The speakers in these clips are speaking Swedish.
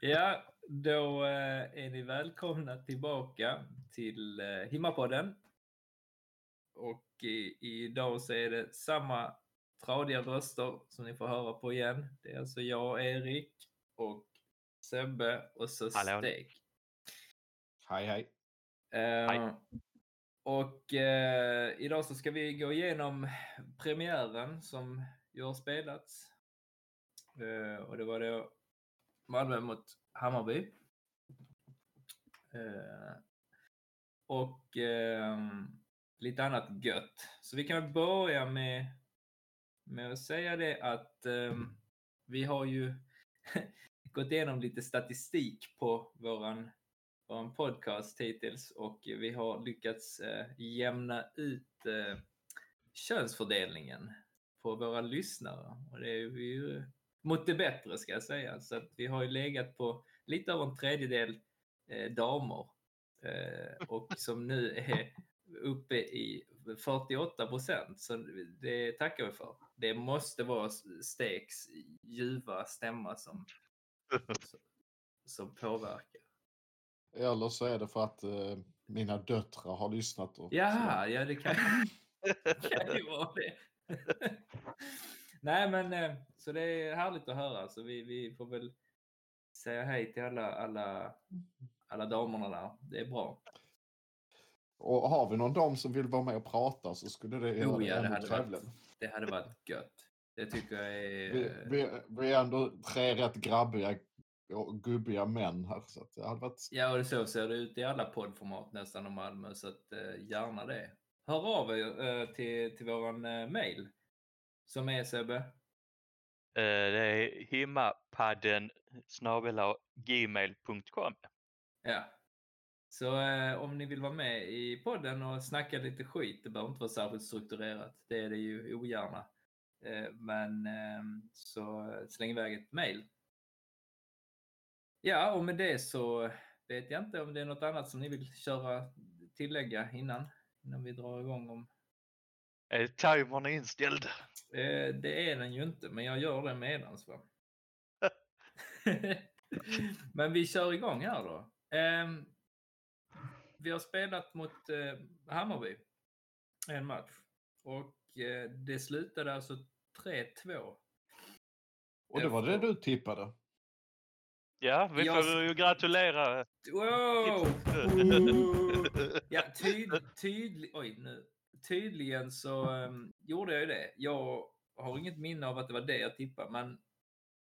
Ja, då eh, är ni välkomna tillbaka till eh, Himmapodden. Och i, idag så är det samma tradiga röster som ni får höra på igen. Det är alltså jag, Erik och Sebbe och så Hallå. Stek. Hej hej. Eh, Hej. och eh, idag så ska vi gå igenom premiären som ju har spelats. Eh, och det var då Malmö mot Hammarby. Eh, och eh, lite annat gött. Så vi kan börja med, med att säga det att eh, vi har ju gått igenom lite statistik på våran, våran podcast hittills och vi har lyckats eh, jämna ut eh, könsfördelningen på våra lyssnare. Och det är ju mot det bättre ska jag säga. Så att vi har ju legat på lite över en tredjedel eh, damer. Eh, och som nu är uppe i 48 procent. Så det tackar vi för. Det måste vara Steks ljuva stämma som, som påverkar. Eller så är det för att eh, mina döttrar har lyssnat. Och, Jaha, ja det kan, kan ju vara det. Nej men eh, så det är härligt att höra. Så vi, vi får väl säga hej till alla, alla, alla damerna där. Det är bra. Och har vi någon dam som vill vara med och prata så skulle det göra Oh, ja, det hade trevligare. varit, det hade varit gött. Det tycker jag är... Vi, vi, vi är ändå tre rätt grabbiga och gubbiga män här. Så det hade varit... Ja, och så ser det ut i alla poddformat nästan om Malmö, så att, eh, gärna det. Hör av er eh, till, till våran eh, mail. Som är Sebbe? Eh, Det är himmapadden snabel-a gmail.com. Ja. Så eh, om ni vill vara med i podden och snacka lite skit, det behöver inte vara särskilt strukturerat. Det är det ju ogärna. Eh, men eh, så släng iväg ett mail. Ja, och med det så vet jag inte om det är något annat som ni vill köra tillägga innan, innan vi drar igång. Om... Är timern inställd? Eh, det är den ju inte, men jag gör det medans. Va? men vi kör igång här då. Ehm, vi har spelat mot eh, Hammarby en match och eh, det slutade alltså 3-2. Och det var det du tippade. Ja, vi Jag- får ju gratulera. Wow! Ja, tyd, tydlig, oj, nu. Tydligen så ehm, gjorde jag ju det. Jag har inget minne av att det var det jag tippade, men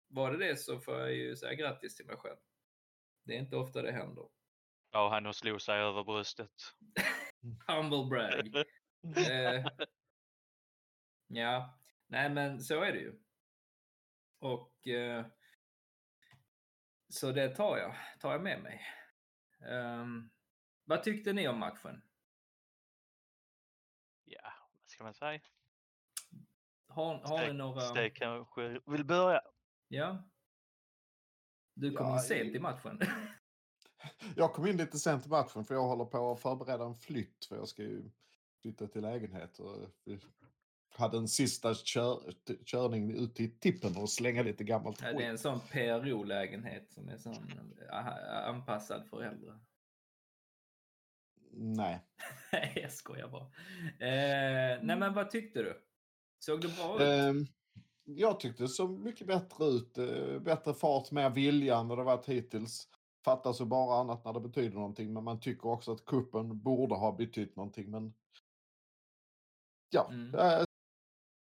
var det det så får jag ju säga grattis till mig själv. Det är inte ofta det händer. Ja, han slog sig över bröstet. Humble brag. Eh, ja, nej men så är det ju. Och eh, så det tar jag, tar jag med mig. Ehm, vad tyckte ni om matchen? Ska man säga? Har, har ni några... Stek kanske vill börja. Ja. Du kom Ja, in sent i- matchen. Jag kom in lite sent i matchen för jag håller på att förbereda en flytt. För jag ska ju flytta till lägenhet. Och vi hade en sista kör, körning ut till tippen och slänga lite gammalt Ja, det är skit. en sån PRO-lägenhet som är sån eh, anpassad för äldre. Nej. Nej, jag skojar bara. Eh, nej, men vad tyckte du? Såg det bra ut? Ehm, jag tyckte det såg mycket bättre ut. Eh, bättre fart, mer vilja än vad det varit hittills. Fattas ju bara annat när det betyder någonting. Men man tycker också att kuppen borde ha betytt någonting. Men ja, Mm. eh,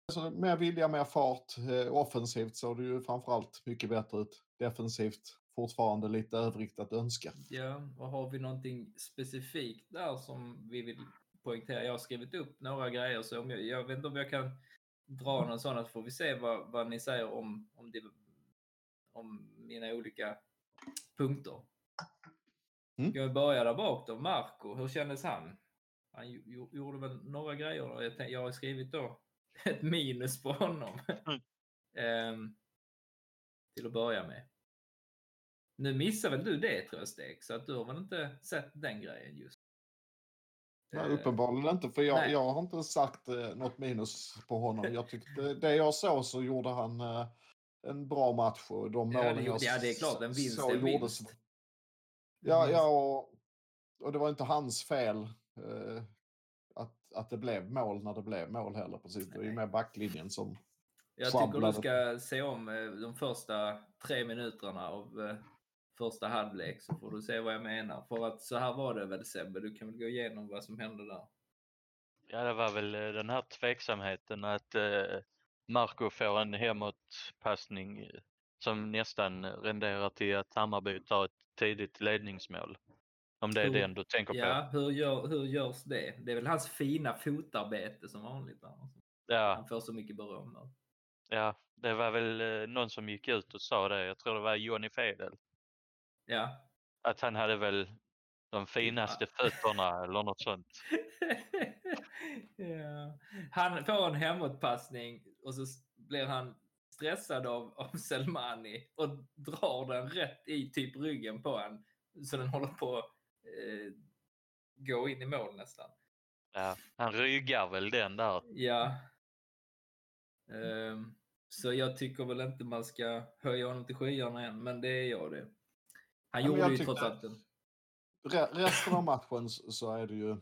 alltså, mer vilja, mer fart. Eh, offensivt såg det ju framförallt mycket bättre ut. Defensivt fortfarande lite övrigt att önska. Ja, och har vi någonting specifikt där som vi vill poängtera? Jag har skrivit upp några grejer, så om jag, jag vet inte om jag kan dra någon sån, så får vi se vad, vad ni säger om, om, det, om mina olika punkter. Mm. Jag börjar där bak då. Marco, hur kändes han? Han gjorde väl några grejer. då. Jag, tänk, jag har skrivit då ett minus på honom. Mm. Ehm, till att börja med. Nu missar väl du det tror jag Stek, så att du har väl inte sett den grejen just. Nej, Eh, uppenbarligen inte, för jag, nej. jag har inte sagt eh, något minus på honom. Jag tyckte, det jag såg så gjorde han, eh, en bra match och de Ja, det målen gjorde- jag ja, det är klart, en vinst så är en gjordes- vinst. Ja, Vinst. ja och, och det var inte hans fel eh, att, att det blev mål när det blev mål heller. Precis. Det var ju med backlinjen som... Jag tycker du ska se om eh, de första tre minuterna av eh, första halvlek så får du se vad jag menar. För att så här var det väl Sebbe, du kan väl gå igenom vad som hände där. Ja, det var väl eh, den här tveksamheten att eh, Marco får en hemåtpassning eh, som nästan renderar till att Hammarby tar ett tidigt ledningsmål. Om det är Hur- den du tänker på. Ja, hur, gör, hur görs det? Det är väl hans fina fotarbete som vanligt. Ja, Han får så mycket beröm. Där. ja, det var väl eh, någon som gick ut och sa det. Jag tror det var Johnny Fedel. Ja. Att han hade väl de finaste fötterna eller något sånt. ja. Han får en hemåtpassning och så blir han stressad av, av Selmani och drar den rätt i typ ryggen på han så den håller på att eh, gå in i mål nästan. Ja, han ryggar väl den där. Ja. Ehm, så jag tycker väl inte man ska höja honom till skyarna än, men det är jag det. Han gjorde jag ju trots allt en... Re- Resten av matchen så är det ju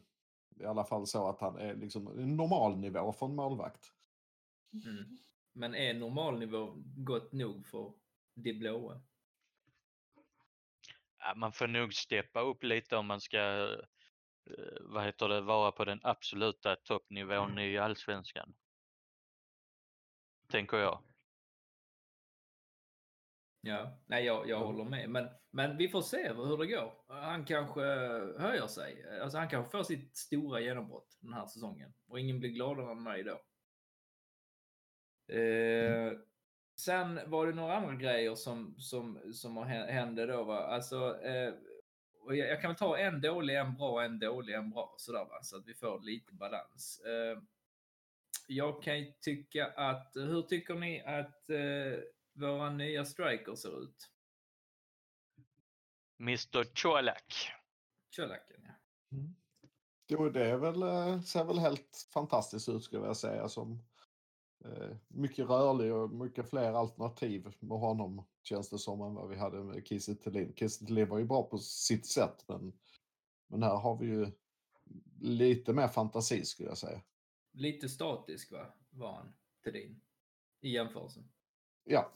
i alla fall så att han är liksom en normal nivå för en målvakt. Mm. Men är normalnivå gott nog för de blåa? Ja, man får nog steppa upp lite om man ska eh, vad heter det, vara på den absoluta toppnivån i allsvenskan. Tänker jag. Ja, nej, jag, jag håller med. Men, men vi får se hur det går. Han kanske höjer sig. Alltså, han kanske får sitt stora genombrott den här säsongen. Och ingen blir gladare än mig då. Eh, sen var det några andra grejer som, som, som hände då. Va? Alltså, eh, och jag, jag kan väl ta en dålig, en bra, en dålig, en bra. Sådär, va? Så att vi får lite balans. Eh, jag kan ju tycka att, hur tycker ni att eh, våra nya striker ser ut? Mr Colak. Kölacken, ja. Jo, det är väl, eh, ser väl helt fantastiskt ut skulle jag säga. Som, eh, mycket rörlig och mycket fler alternativ med honom känns det som än vad vi hade med Kiese Thelin. Kiese Thelin var ju bra på sitt sätt men, men här har vi ju lite mer fantasi skulle jag säga. Lite statisk va, var han, Thedin, i jämförelse. Ja,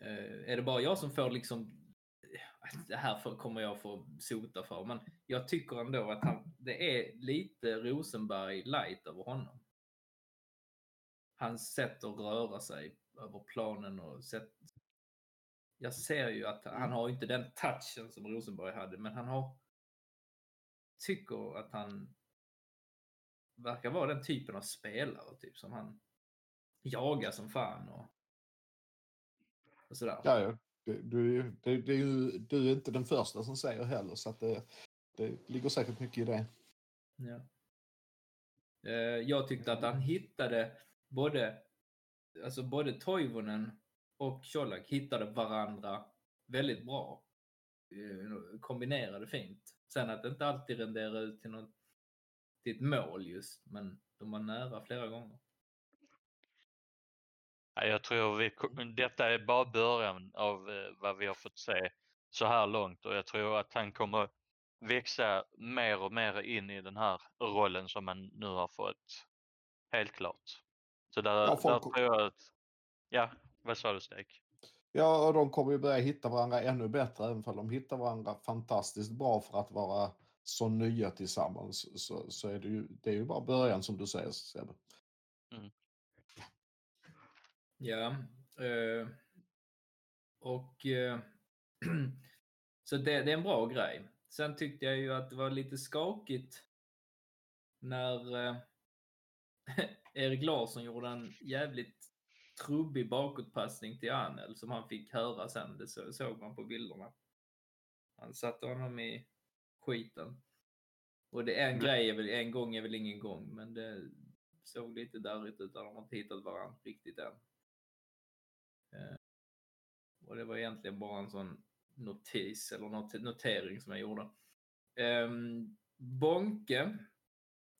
Eh, är det bara jag som får liksom, det här kommer jag få sota för, men jag tycker ändå att han, det är lite Rosenberg light över honom. Hans sätt att röra sig över planen och sätt... Jag ser ju att han har inte den touchen som Rosenberg hade, men han har... Tycker att han verkar vara den typen av spelare, typ som han jagar som fan och, och sådär. ja, ja. Du, du, du, ju, du är inte den första som säger heller så att det, det ligger säkert mycket i det. Ja. Eh, Jag tyckte att han hittade både, alltså både Toivonen och Colak hittade varandra väldigt bra. Eh, Kombinerade fint. Sen att det inte alltid renderade ut till, något, till ett mål just, men de var nära flera gånger. Ja, jag tror vi, detta är bara början av eh, vad vi har fått se så här långt och jag tror att han kommer växa mer och mer in i den här rollen som han nu har fått. Helt klart. Så där, Ja, där tror jag att, ja, vad sa du Stek? Ja, och de kommer ju börja hitta varandra ännu bättre, även om de hittar varandra fantastiskt bra för att vara så nya tillsammans. Så, så är det ju, det är ju bara början som du säger, Sebbe. Ja. Eh, och eh, så det, det är en bra grej. Sen tyckte jag ju att det var lite skakigt när eh, Erik Larsson gjorde en jävligt trubbig bakåtpassning till Anel som han fick höra sen. Det så, såg man på bilderna. Han satte honom i skiten. Och det är en grej, är väl, en gång är väl ingen gång, men det såg lite darrigt ut. De har inte hittat varandra riktigt än. Eh, och det var egentligen bara en sån notis eller not notering som jag gjorde. Um, Bonke,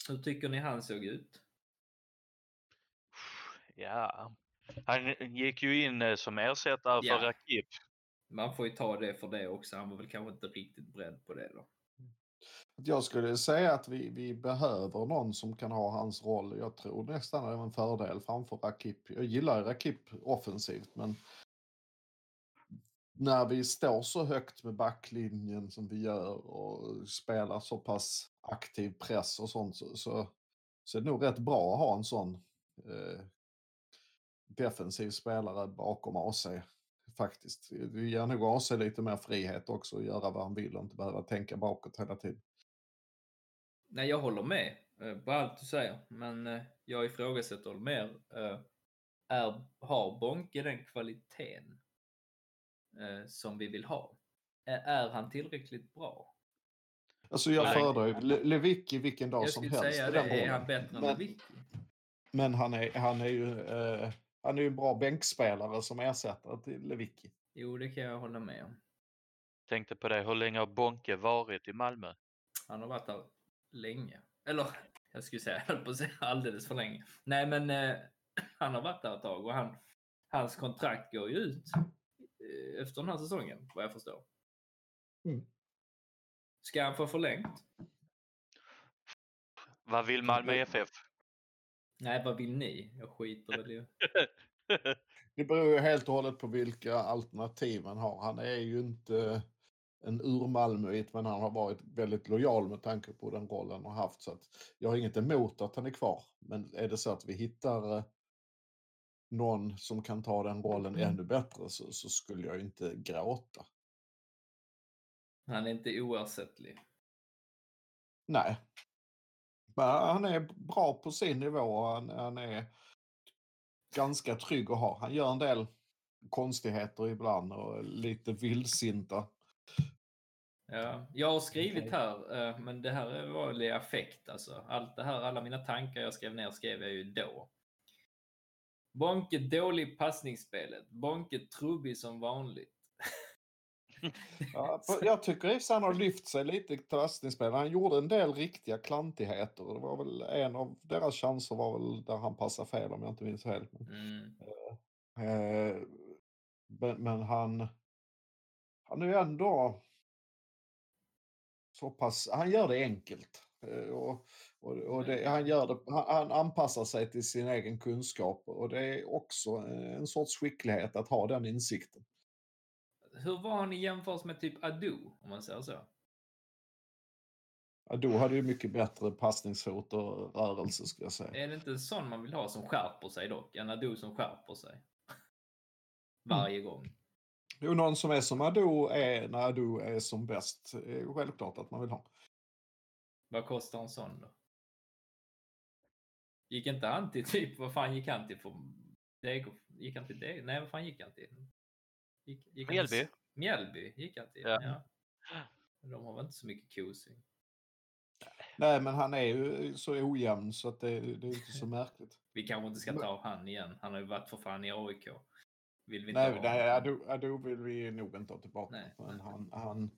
hur tycker ni han såg ut? Ja, Han gick ju in eh, som ersättare Ja. för Rakip. Man får ju ta det för det också. Han var väl kanske inte riktigt beredd på det då. Jag skulle säga att vi, vi behöver någon som kan ha hans roll. Jag tror nästan det är en fördel framför Rakip. Jag gillar Rakip offensivt men när vi står så högt med backlinjen som vi gör och spelar så pass aktiv press och sånt så, så, så är det nog rätt bra att ha en sån eh, defensiv spelare bakom AC. Faktiskt. Det ger nog AC lite mer frihet också att göra vad han vill och inte behöva tänka bakåt hela tiden. Nej, jag håller med eh, på allt du säger, men eh, jag ifrågasätter mer. eh, Är, har Bonke den kvaliteten eh, som vi vill ha? Är, han tillräckligt bra? Alltså jag föredrar ju Le- Lewicki vilken dag jag som skulle helst säga i det. den Är han bättre än Lewicki? Men han är, han är ju eh, han är ju en bra bänkspelare som ersättare till Lewicki. Jo, det kan jag hålla med om. Tänkte på det, hur länge har Bonke varit i Malmö? Han har varit där länge. Eller, jag skulle säga, jag höll på att säga alldeles för länge. Nej, men eh, han har varit där ett tag och han, hans kontrakt går ju ut eh, efter den här säsongen, vad jag förstår. Mm. Ska han få förlängt? Vad vill Malmö FF? Nej, vad vill ni? Jag skiter väl i... Det beror ju helt och hållet på vilka alternativ man har. Han är ju inte en urmalmöit men han har varit väldigt lojal med tanke på den rollen han har haft. Så jag har inget emot att han är kvar. Men är det så att vi hittar eh, någon som kan ta den rollen ännu bättre så, så skulle jag inte gråta. Han är inte oersättlig. Nej. Han är bra på sin nivå. Han, han är ganska trygg att ha. Han gör en del konstigheter ibland och lite vildsinta. Ja, jag har skrivit här, eh, men det här var i affekt alltså. Allt det här, alla mina tankar jag skrev ner skrev jag ju då. Bonke dålig passningsspelet. Bonke trubbig som vanligt. Ja, jag tycker i han har lyft sig lite i passningsspelet. Han gjorde en del riktiga klantigheter. Det var väl en av deras chanser var väl där han passade fel om jag inte minns. Men, Mm. eh, men, men han, han är ju ändå så pass, han gör det enkelt. Eh, Och, och, och det, han, gör det, han, han anpassar sig till sin egen kunskap och det är också en sorts skicklighet att ha den insikten. Hur var han i jämförelse med typ Adu, om man säger så? Ja, då hade ju mycket bättre passningsfot och rörelse skulle jag säga. Är det inte en sån man vill ha som skärper sig dock? En Adu som skärper sig. Varje gång. Jo, någon som är som Ado är när Ado är som bäst. är självklart att man vill ha. Vad kostar en sån då? Gick inte han till typ, vad fan gick han till för Dego? Gick han till Dego? Nej, vad fan gick han till? Gick, gick han till- Mjällby? Mjällby gick han till, Ja. ja. De har väl inte så mycket kosing. Nej, men han är ju så ojämn så att det, det är inte så märkligt. Vi kanske inte ska ta han igen. Han har ju varit för fan i AIK. Vill vi inte Nej, ha nej honom. Ado, Ado vill vi nog inte ha tillbaka. Nej. Men han, han,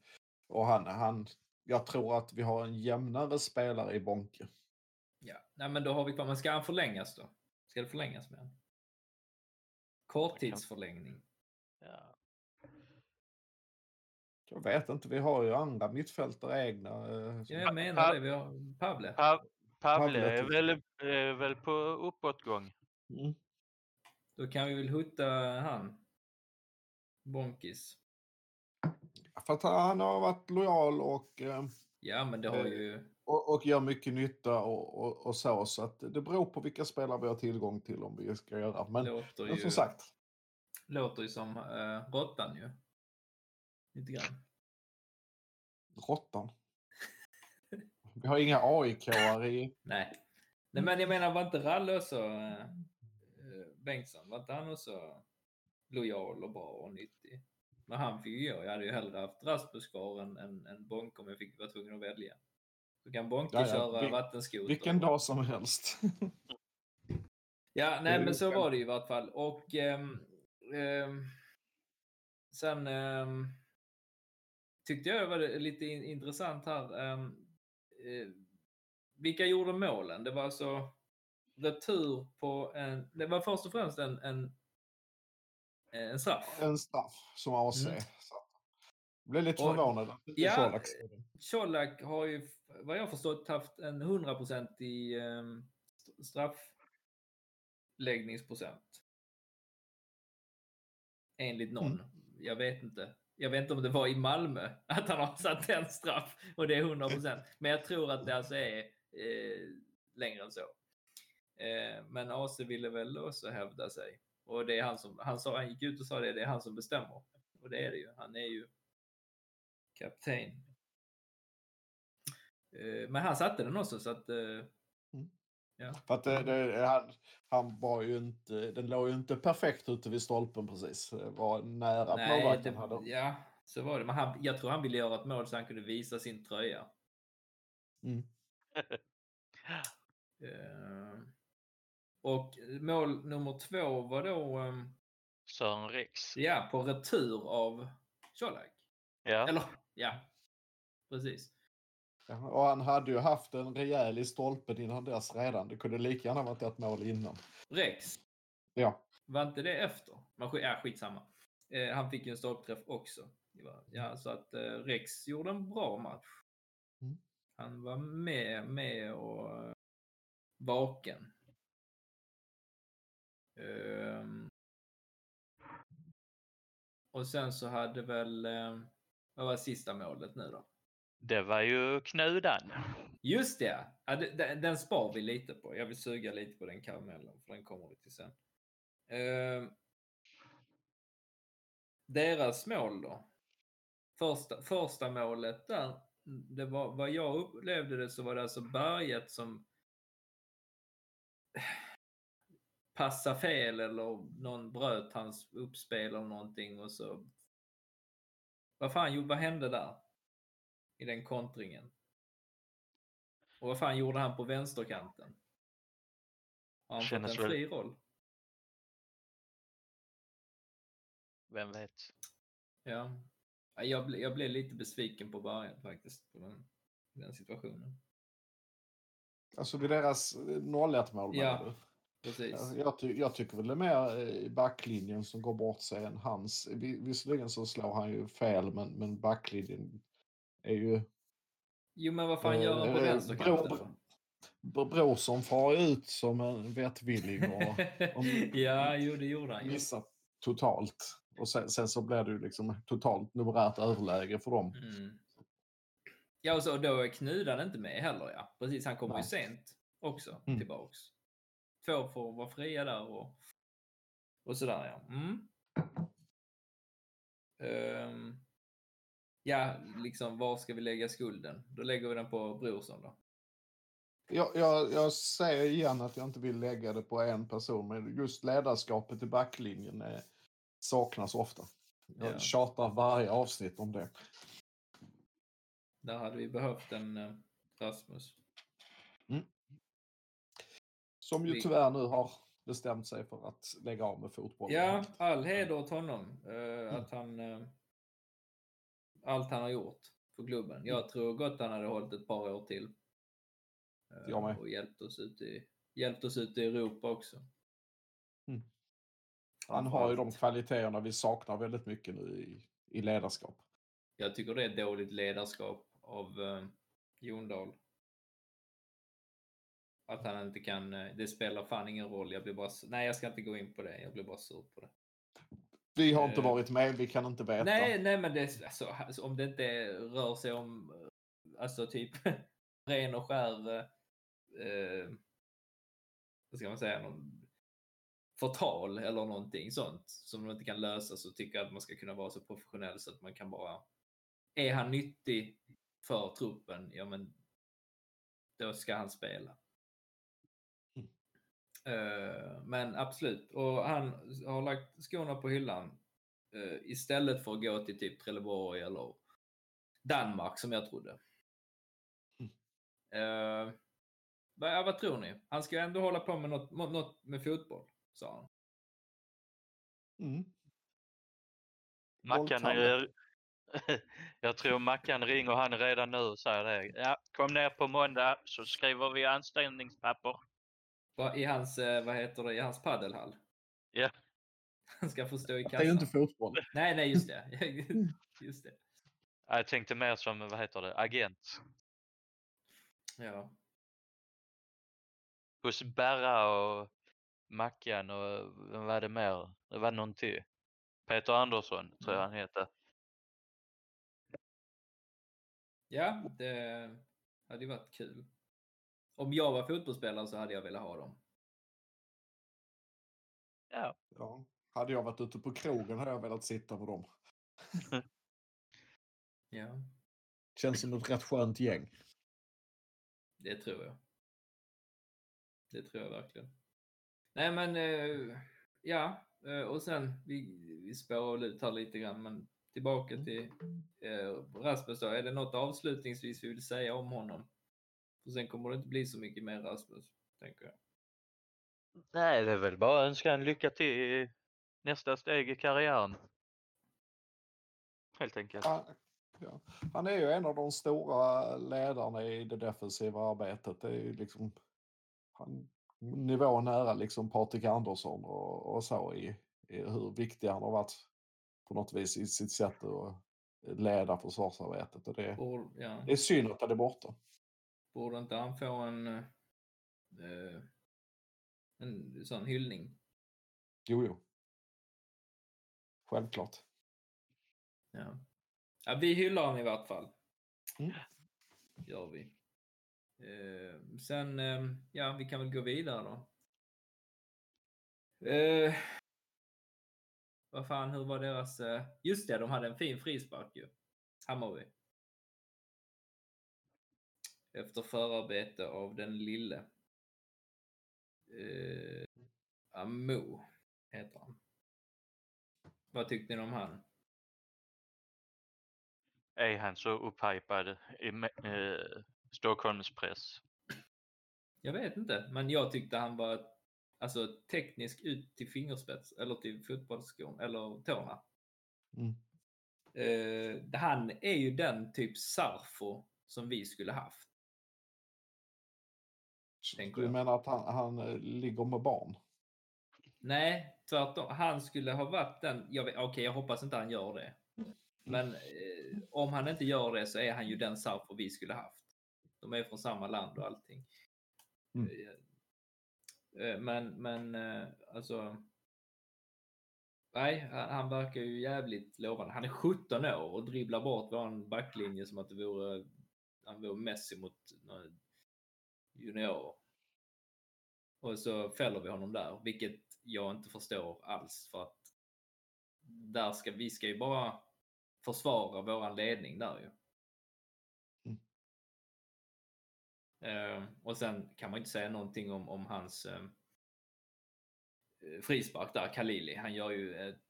och han, han, jag tror att vi har en jämnare spelare i Bonke. Ja, nej men då har vi kvar. Men ska han förlängas då? Ska det förlängas med han? Korttidsförlängning. Ja. Jag vet inte, vi har ju andra mittfältare egna. eh, Ja, jag menar det. Vi har Pavle. Pa Pavle är tycker väl, är väl på uppåtgång. Mm. Då kan vi väl hutta han. Bonkis. För att han har varit lojal och, eh, Ja, men det har Eh, ju... och, och gör mycket nytta och, och, och så. Så att det beror på vilka spelare vi har tillgång till om vi ska göra. Men, låter men ju, som sagt, låter ju som uh, råttan ju. Lite grann. råttan. Vi har inga AIK-are i... Nej. Nej, men jag menar, var inte Ralle också... Uh, Bengtsson, var inte han också lojal och bra och nyttig? Men han fick ju gå. Jag hade ju hellre haft Rasmus kvar än, än, än Bonke om jag fick vara tvungen att välja. Så kan Bonke Ja, ja, köra vil- vattenskoter. Vilken dag som helst. Ja, nej men så var det ju i vart fall. Och ehm, ehm, sen ehm, tyckte jag var lite in, intressant här. ehm, eh, vilka gjorde målen? Det var alltså retur på en... Det var först och främst en, en, en straff. En straff som AC. Mm. Jag blev lite Och- förvånad. Ja, Colak har ju, vad jag förstått, haft en 100% i um, straffläggningsprocent. Enligt någon. Jag vet inte. Jag vet inte om det var i Malmö att han har satt en straff och det är 100 procent. Men jag tror att det alltså är eh, längre än så. Eh, men AC ville väl också hävda sig. Och det är han som, han, sa, han gick ut och sa det, det är han som bestämmer. Och det är det ju. Han är ju kapten. Eh, Men han satte den också så att... Eh, eh, För att det, det, han, han var ju inte, den låg ju inte perfekt ute vid stolpen precis. Det var nära Nej, målvakten det, hade. ja, så var det. Men han, jag tror han ville göra ett mål så han kunde visa sin tröja. Mm. Eh, Och mål nummer två var då, eh, Sören Rex. ja, på retur av Colak. Ja. Eller, ja, precis. Och han hade ju haft en rejäl i stolpen innan dess redan. Det kunde lika gärna varit ett mål innan. Rex, Ja, var inte det efter? Men ja, skitsamma. Eh, han fick ju en stolpträff också. Ja, så att eh, Rex gjorde en bra match. Mm. Han var med, med och eh, vaken. Ehm. och sen så hade väl, eh, vad var sista målet nu då? Det var ju Knudan. Just det! Ja, den, den spar vi lite på. Jag vill suga lite på den karamellen, för den kommer vi till sen. Eh, deras mål då? Första, första målet där, det var, vad jag upplevde det så var det alltså Berget som passade fel eller någon bröt hans uppspel eller någonting och så... Vad fan, jo, vad hände där? I den kontringen? Och vad fan gjorde han på vänsterkanten? Har han Kännes fått en väl- fri roll? Vem vet? Ja. Ja, Jag, ble, jag blev lite besviken på början faktiskt. På den, den situationen. alltså vid deras 0-1 mål Ja? Precis. Ja, Jag, ty jag tycker väl det är mer eh, i backlinjen som går bort sig än hans. Vi- Visserligen så slår han ju fel, men, men backlinjen är ju... Jo, men vad fan Eh, gör han på eh, vänsterkanten? Bro- då? Br- Brorsson far ut som en vettvilling och ja, jo, det gjorde han. missar totalt. Och sen, sen så blir det ju liksom totalt numerärt överläge för dem. Mm. Ja, och så då är Knudan inte med heller. Ja. Precis, han kommer ju sent också Mm. tillbaks. Två får vara fria där och, och sådär ja. Mm. Ehm, ja, liksom var ska vi lägga skulden? Då lägger vi den på Brorsson då. Jag, jag, jag säger igen att jag inte vill lägga det på en person, men just ledarskapet i backlinjen är, saknas ofta. Jag Ja. tjatar varje avsnitt om det. Där hade vi behövt en eh, Rasmus. Som ju tyvärr nu har bestämt sig för att lägga av med fotboll. Ja, all heder åt honom. eh, Att han... eh, allt han har gjort för klubben. Jag tror gott han hade hållit ett par år till. Eh, Jag med. Och hjälpt oss ut i, hjälpt oss ut i Europa också. Mm. Han har ju de kvaliteterna vi saknar väldigt mycket nu i, i ledarskap. Jag tycker det är dåligt ledarskap av eh, Jon Dahl. Att han inte kan, eh, det spelar fan ingen roll. Jag blir bara, nej jag ska inte gå in på det. Jag blir bara sur på det. Vi har inte Eh, varit med, vi kan inte veta. Nej, nej men det, alltså, alltså, om det inte rör sig om eh, alltså typ ren och skär eh, eh, vad ska man säga, någon förtal eller någonting sånt som de inte kan lösa så tycker jag att man ska kunna vara så professionell så att man kan bara är han nyttig för truppen, ja men då ska han spela. Eh, men absolut, och han har lagt skorna på hyllan eh, istället för att gå till typ Trelleborg eller Danmark som jag trodde. Mm. Eh, vad, vad tror ni? Han ska ändå hålla på med något, något med fotboll, sa han. Mm. Mackan är... Jag tror Mackan ringer han redan nu och säger det. Ja, kom ner på måndag så skriver vi anställningspapper. I hans, eh, vad heter det, i hans paddelhall. Ja. Han ska få stå i Det kassan. är ju inte fotboll. Nej, nej, just det. just det. Jag tänkte mer som, vad heter det, agent. Ja. Hos Berra och Mackan och vem var det mer? Det var någon till. Peter Andersson tror jag han heter. ja, det hade ju varit kul. Om jag var fotbollsspelare så hade jag velat ha dem. Ja. Ja. Hade jag varit ute på krogen hade jag velat sitta med dem. Ja, Känns som ett rätt skönt gäng. det tror jag. Det tror jag verkligen. Nej, men eh, ja, eh, och sen vi, vi spårar ut här lite grann, men tillbaka till eh, Rasmus då. Är det något avslutningsvis vi vill säga om honom? För sen kommer det inte bli så mycket mer Rasmus, tänker jag. Nej, det är väl bara att önska en lycka till i nästa steg i karriären. Helt enkelt. Han, ja. han är ju en av de stora ledarna i det defensiva arbetet. Det är ju liksom han, nivå nära liksom Patrik Andersson och, och så i, i hur viktig han har varit på något vis i sitt sätt att leda försvarsarbetet. Och det, Borde, ja, det är synd att han är borta. Borde inte han få en, eh, en sån hyllning? Jo, jo. Självklart. Ja. ja, vi hyllar honom i vart fall. Mm. Gör vi. Eh, sen, eh, ja, vi kan väl gå vidare då. Eh, vad fan, hur var deras... Eh, just det, de hade en fin frispark ju. Hammarby. Efter förarbete av den lille. Eh, Amo heter han. Vad tyckte ni om han? Är han så upphypad i eh, Stockholmspress? Jag vet inte, men jag tyckte han var alltså teknisk ut till fingerspets eller till fotbollsskon eller tårna. Mm. Eh, han är ju den typ Sarfo som vi skulle haft. Tänker Du jag. menar att han, han eh, ligger med barn? Nej, tvärtom. Han skulle ha varit den. Okej, jag hoppas inte han gör det. Men eh, om han inte gör det så är han ju den Sarfo vi skulle haft. De är från samma land och allting. Mm. Eh, eh, Men, men eh, alltså. Nej, han, han verkar ju jävligt lovande. Han är 17 år och dribblar bort vår backlinje som att det vore, han vore Messi mot några juniorer. Och så fäller vi honom där, vilket jag inte förstår alls för att där ska, vi ska ju bara försvara våran ledning där ju. Mm. Eh, och sen kan man inte säga någonting om, om hans eh, frispark där, Khalili. Han gör ju ett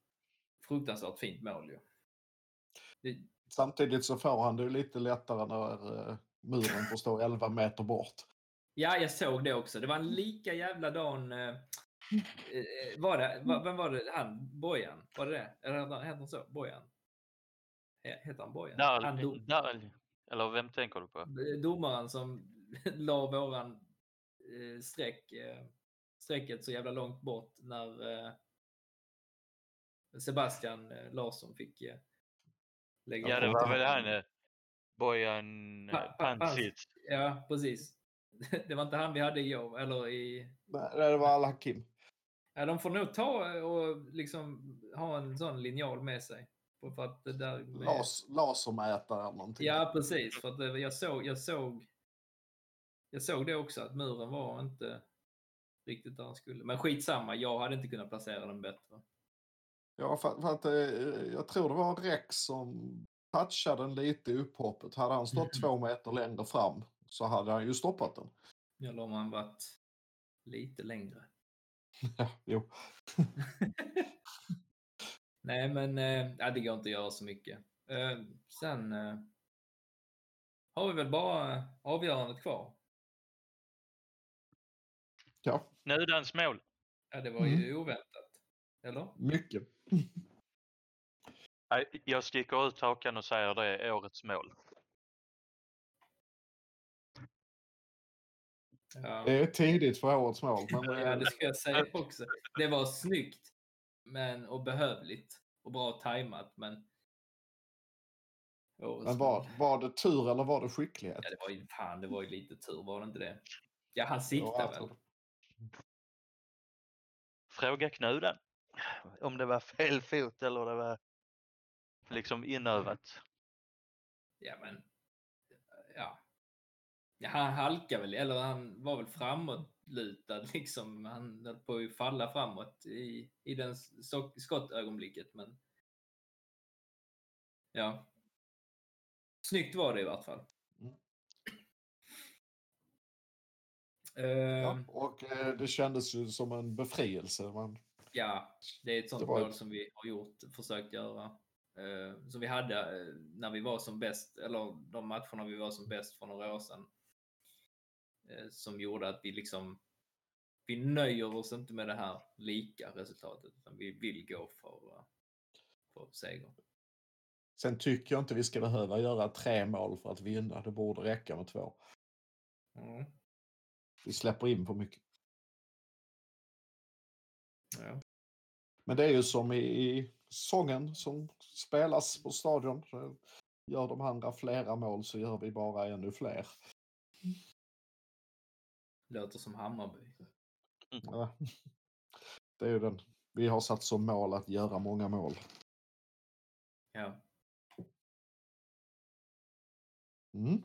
fruktansvärt fint mål ju. Det, Samtidigt så får han det ju lite lättare när eh, muren får stå 11 meter bort. Ja, jag såg det också. Det var en lika jävla dan... Eh, eh, var det, va, vem var det? Han? Bojan? Var det det? Eller heter han- så? Bojan? He- Heter han Bojan? Där, Han dom, där, eller vem tänker du på? domaren som la våran eh, streck, eh, strecket så jävla långt bort när eh, Sebastian eh, Larsson fick eh, lägga Ja, det var väl han eh, Bojan eh, Pa- pa- Pancic. Ja, precis. Det var inte han vi hade igår, eller i Nej, det var Al Hakim. Ja, de får nog ta och liksom ha en sån linjal med sig. För att det där med... Las, lasermätare eller någonting. Ja, precis. För att det- jag såg, jag såg jag såg det också, att muren var inte riktigt där den skulle. Men skitsamma, jag hade inte kunnat placera den bättre. Ja, för, för att eh, jag tror det var Rex som touchade den lite i upphoppet. Hade han stått två meter längre fram så hade han ju stoppat den. Eller om han varit lite längre. Ja, jo. Nej, men ja, det går inte att göra så mycket. Eh, sen eh, har vi väl bara avgörandet kvar. Ja, Nudans mål. Ja, det var ju oväntat. Eller? mycket. Jag sticker ut hakan och säger det är årets mål. Det är tidigt för årets mål. Men, Ja, eh, det ska jag säga också. Det var snyggt men, och behövligt och bra tajmat, men... Men var, var det tur eller var det skicklighet? Ja, det var ju fan, det var ju lite tur, var det inte det? Ja, han Ja, jag väl. Fråga Knuden. Om det var fel fot eller det var liksom inövat. Ja, men... Ja. Han halkade väl, eller han var väl framåtlutad liksom. Han höll på att falla framåt i, i den skottögonblicket, men... Ja. Snyggt var det i vart fall. Mm. Ehm, Ja, och eh, det kändes ju som en befrielse. Man, Ja, det är ett sånt mål ett- som vi har gjort, försökt göra. Som vi hade eh, när vi var som bäst, eller de matcherna vi var som bäst för några år sedan. Eh, som gjorde att vi liksom, vi nöjer oss inte med det här lika resultatet, utan vi vill gå för, eh, för seger. sen tycker jag inte vi ska behöva göra tre mål för att vinna. Det borde räcka med två. Mm. Vi släpper in för mycket. Ja. Men det är ju som i, sången som spelas på stadion. Gör de andra flera mål så gör vi bara ännu fler. Låter som Hammarby. Ja. Det är ju den. Vi har satt som mål att göra många mål. Ja. Mm.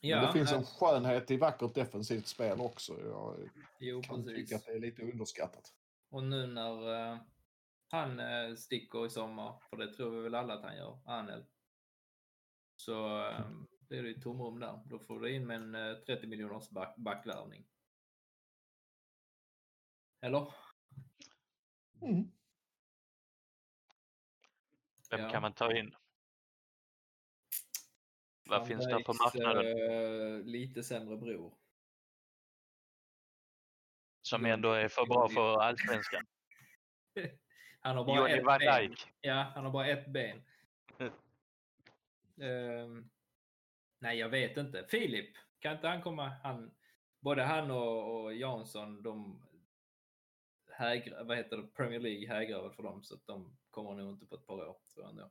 Ja, Men det finns en skönhet i vackert defensivt spel också. Jag jo, kan precis. tycka att det är lite underskattat. Och nu när eh, han eh, sticker i sommar, för det tror vi väl alla att han gör, Anel. Så eh, blir det ju tomrum där. Då får du in med en eh, 30 miljoners back, backvärvning. Eller? Mm. Vem Ja. kan man ta in? Vad Van finns det på marknaden eh, lite sämre bror. som ändå är för bra för allsvenskan? Han har bara Johnny ett ben. Ja, han har bara ett ben. Mm. Nej, jag vet inte. Filip, kan inte han komma? Han, både han och, och Jansson, de hägrar, vad heter det, Premier League hägrar väl för dem så att de kommer nog inte på ett par år, tror jag ändå.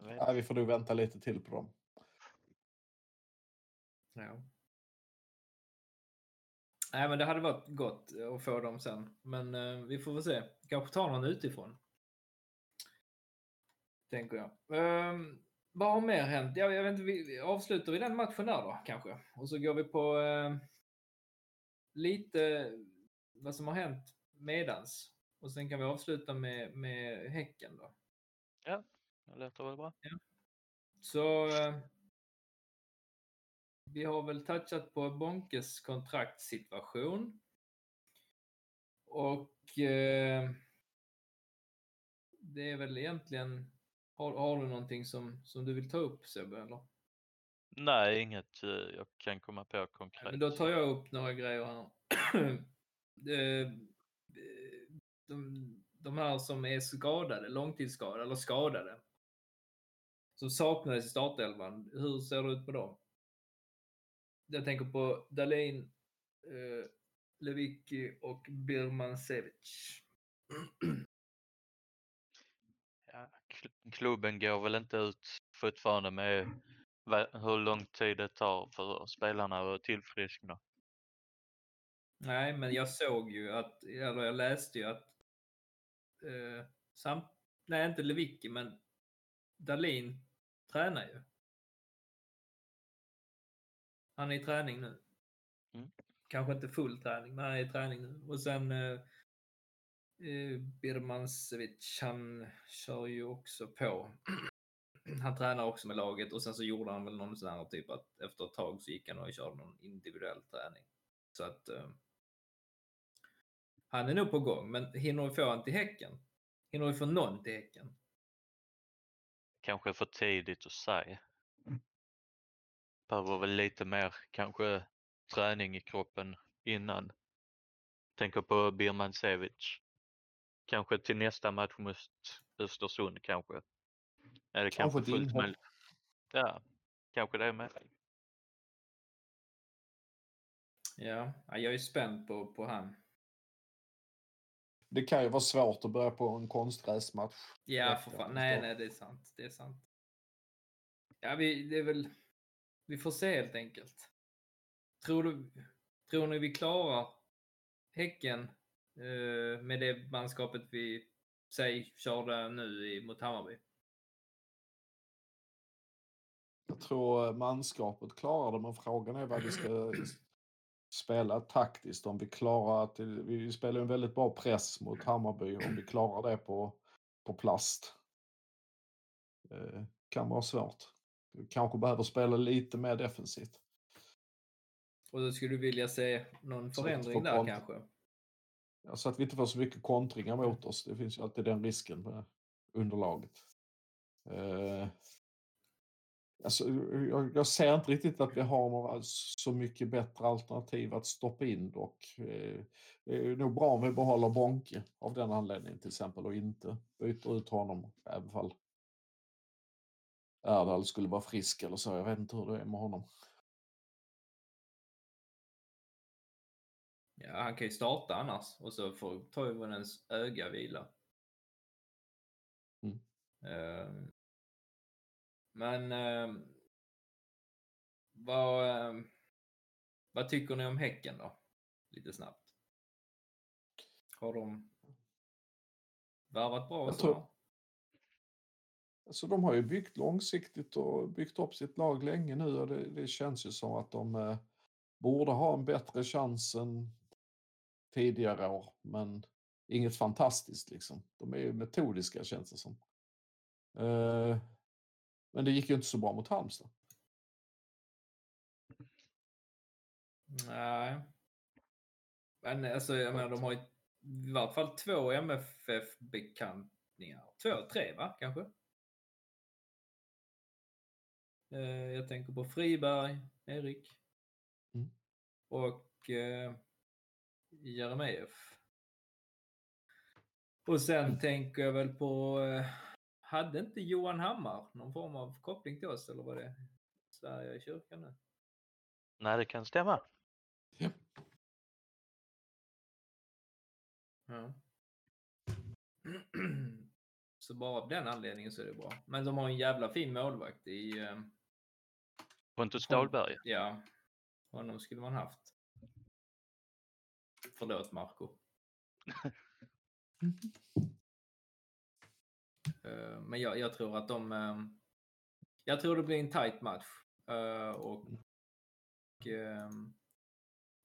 Ja, vi får nog vänta lite till på dem. Ja. Nej, men det hade varit gott att få dem sen. Men eh, vi får väl se. Kanske ta någon utifrån. Tänker jag. Um, vad har mer hänt? Ja, jag vet inte, vi, avslutar vi den matchen där då kanske? Och så går vi på eh, lite vad som har hänt medans. Och sen kan vi avsluta med, med Häcken då. Det låter väl bra. Så eh, vi har väl touchat på Bonkes kontraktssituation. Och eh, det är väl egentligen, har, har du någonting som, som du vill ta upp Sebbe? Eller? Nej, inget eh, jag kan komma på konkret. Men då tar jag upp några grejer här. Eh, de, de här som är skadade, långtidsskadade eller skadade. Som saknades i startelvan. Hur ser det ut med dem? Jag tänker på Dahlin, eh, Lewicki och Birmancevic. Ja, kl- klubben går väl inte ut fortfarande med hur lång tid det tar för spelarna att tillfriskna. Nej, men jag såg ju att, eller jag läste ju att eh, sam, nej inte Lewicki, men Dahlin tränar ju. Han är i träning nu. Mm. Kanske inte full träning, men han är i träning nu. Och sen eh, Eh, Birmancevic, han kör ju också på. Han tränar också med laget och sen så gjorde han väl någon sån här typ att efter ett tag så gick han och körde någon individuell träning. Så att eh, han är nog på gång, men hinner vi få han till Häcken? Hinner vi få någon till Häcken? Kanske för tidigt att säga. Behöver väl lite mer kanske träning i kroppen innan. Tänker på Birmancevic. Kanske till nästa match mot Östersund kanske. Är det Kanske kanske fullt möjligt. Ja, kanske det med. Ja, ja, jag är spänd på, på han. Det kan ju vara svårt att börja på en konstgräsmatch. Ja, för fan. Nej, nej, det är sant. Det är sant. Ja, vi, det är väl... Vi får se helt enkelt. Tror du... Tror ni vi klarar Häcken med det manskapet vi säg körde nu i, mot Hammarby? Jag tror manskapet klarar det, men frågan är vad vi ska spela taktiskt. Om vi klarar att... Vi spelar en väldigt bra press mot Hammarby. Om vi klarar det på, på plast. Eh, kan vara svårt. Vi kanske behöver spela lite mer defensivt. Och då skulle du vilja se någon förändring där kanske? Ja, Så att vi inte får så mycket kontringar mot oss. Det finns ju alltid den risken med underlaget. Eh, alltså, jag, jag ser inte riktigt att vi har några så mycket bättre alternativ att stoppa in dock. Eh, det är nog bra om vi behåller Bonke av den anledningen till exempel och inte byter ut honom även fall Erdal skulle vara frisk eller så. Jag vet inte hur det är med honom. Ja, han kan ju starta annars och så får Toivonens öga vila. Mm. Ehm, men ehm, vad, ehm, vad tycker ni om Häcken då? Lite snabbt. Har de värvat bra? Jag tror- Alltså de har ju byggt långsiktigt och byggt upp sitt lag länge nu och det, det känns ju som att de eh, borde ha en bättre chans än tidigare år. Men inget fantastiskt liksom. De är ju metodiska känns det som. Eh, men det gick ju inte så bra mot Halmstad. Nej. Men alltså, jag menar, de har ju i varje fall två MFF-bekantningar. Två, tre va, kanske? Eh, jag tänker på Friberg, Erik. Mm. Och eh, Jeremejeff. Och sen tänker jag väl på, eh, hade inte Johan Hammar någon form av koppling till oss eller var det Sverige i kyrkan nu? Nej, det kan stämma. Ja. Ja. Så bara av den anledningen så är det bra. Men de har en jävla fin målvakt i... eh, Pontus Dahlberg. Ja, honom skulle man haft. Förlåt Marco. Eh, Men jag, jag tror att de... eh, Jag tror det blir en tight match. eh, Och... eh,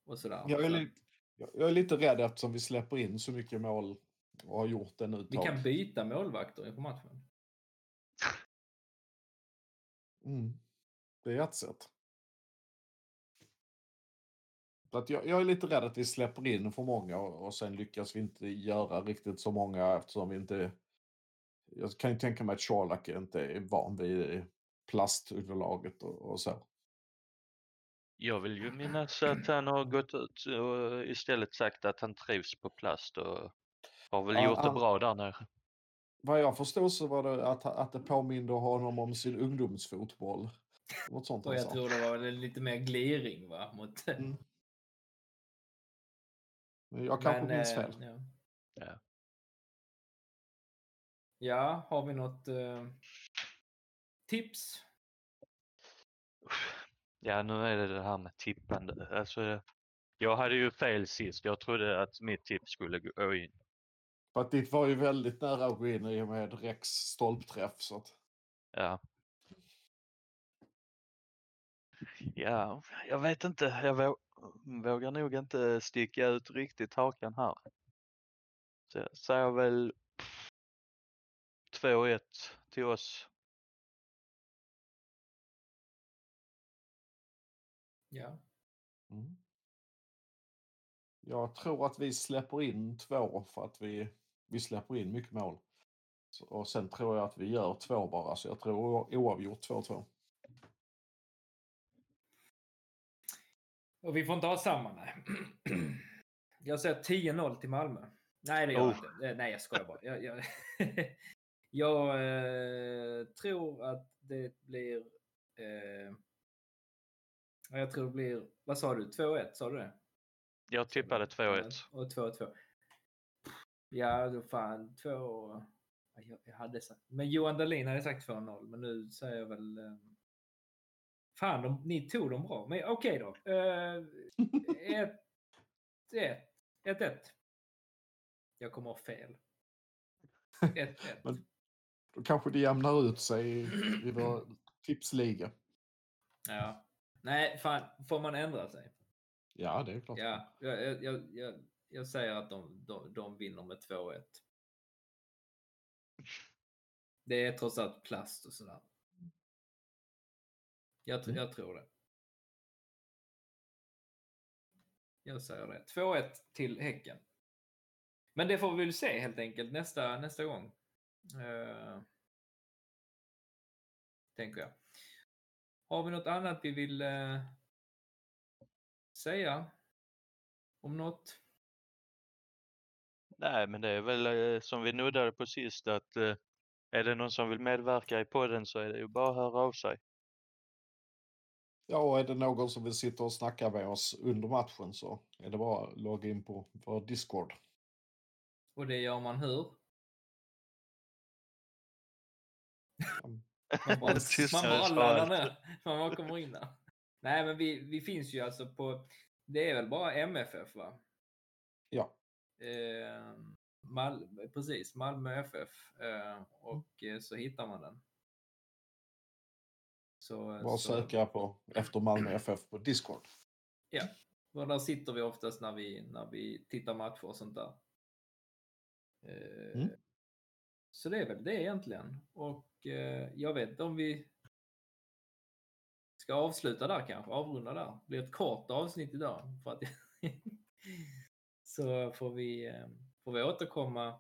Och sådär. Jag är, Så li- jag jag är lite rädd eftersom vi släpper in så mycket mål och har gjort det nu ett Vi tag. kan byta målvakter inför matchen. Mm. Det är ett sätt. Så att jag, jag är lite rädd att vi släpper in för många och, och sen lyckas vi inte göra riktigt så många eftersom vi inte... Jag kan ju tänka mig att Sherlock inte är van vid plastunderlaget och, och så. Jag vill ju minnas att han har gått ut och istället sagt att han trivs på plast och har väl Ja, gjort det han- bra där nere. Vad jag förstår så var det att, att det påminde honom om sin ungdomsfotboll. Något sånt Och jag sa. tror det var lite mer gliring va? Mot... Mm. Jag kanske Men, minns eh, fel. Ja. Ja. ja, har vi något eh, tips? Ja, nu är det det här med tippande. Alltså, jag hade ju fel sist. Jag trodde att mitt tips skulle gå in. För att ditt var ju väldigt nära att gå in i och med Rex stolpträff. Så att... Ja. Ja, jag vet inte. Jag vågar nog inte sticka ut riktigt hakan här. Så jag säger väl 2-1 till oss. Ja. Mm. Jag tror att vi släpper in två för att vi, vi släpper in mycket mål. Och sen tror jag att vi gör två bara, så jag tror oavgjort 2-2. Och vi får inte ha samma, nej. Jag säger 10-0 till Malmö. Nej, det gör jag Oh. inte. Eh, Nej, jag skojar bara. Jag, jag, jag eh, tror att det blir... Eh, ja, jag tror det blir... Vad sa du? 2-1, sa du det? Jag tippade 2-1. Och 2-2. Ja, då fan två... Ja, Jag, jag hade sagt... Men Johan Dahlin hade sagt 2-0, men nu säger jag väl... eh, Fan, de, ni tog dem bra. Men okej då. Eh, 1-1. Jag kommer ha fel. 1-1. Men- Då kanske det jämnar ut sig i, i vår tipsliga. Ja. Nej, fan, får man ändra sig? Ja, det är klart. Ja, jag, jag, jag, jag, jag säger att de, de, de vinner med 2-1. Det är trots allt plast och sådär. Jag, Mm. jag tror det. Jag säger det. 2-1 till Häcken. Men det får vi väl se helt enkelt nästa, nästa gång. Eh, tänker jag. Har vi något annat vi vill eh, säga om något? Nej, men det är väl eh, som vi nuddade på sist att eh, är det någon som vill medverka i podden så är det ju bara att höra av sig. Ja, och är det någon som vill sitta och snacka med oss under matchen så är det bara att logga in på vår Discord. Och det gör man hur? Mm. Man bara, man bara laddar ner. Man bara kommer in där. Nej, men vi, vi finns ju alltså på... Det är väl bara MFF, va? Ja, Eh, Mal, precis, Malmö FF. Eh, och eh, så hittar man den. Så, bara så, söka på efter Malmö FF på Discord. Och där sitter vi oftast när vi, när vi tittar matcher och sånt där. Eh, Mm. Så det är väl det egentligen. Och eh, jag vet om vi ska avsluta där kanske, avrunda där. Det blir ett kort avsnitt idag. För att så får vi, eh, får vi återkomma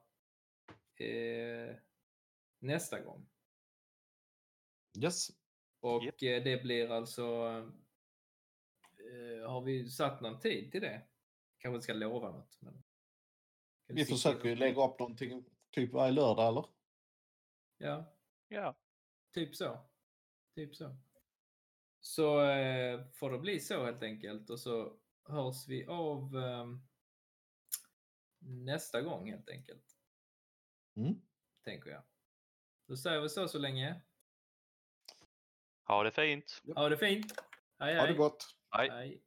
eh, nästa gång. Yes. Och Japp. eh, det blir alltså... Eh, har vi satt någon tid till det? Kanske inte ska lova något. Men... Vi försöker ju lägga upp någonting typ varje lördag eller? Ja, Ja, typ så. Typ så. Så eh, får det bli så helt enkelt och så hörs vi av eh, nästa gång helt enkelt. Mm. Tänker jag. Då säger vi så så länge. Ha det fint. Ha det fint. Hej Ha det hej. gott. Hej. hej.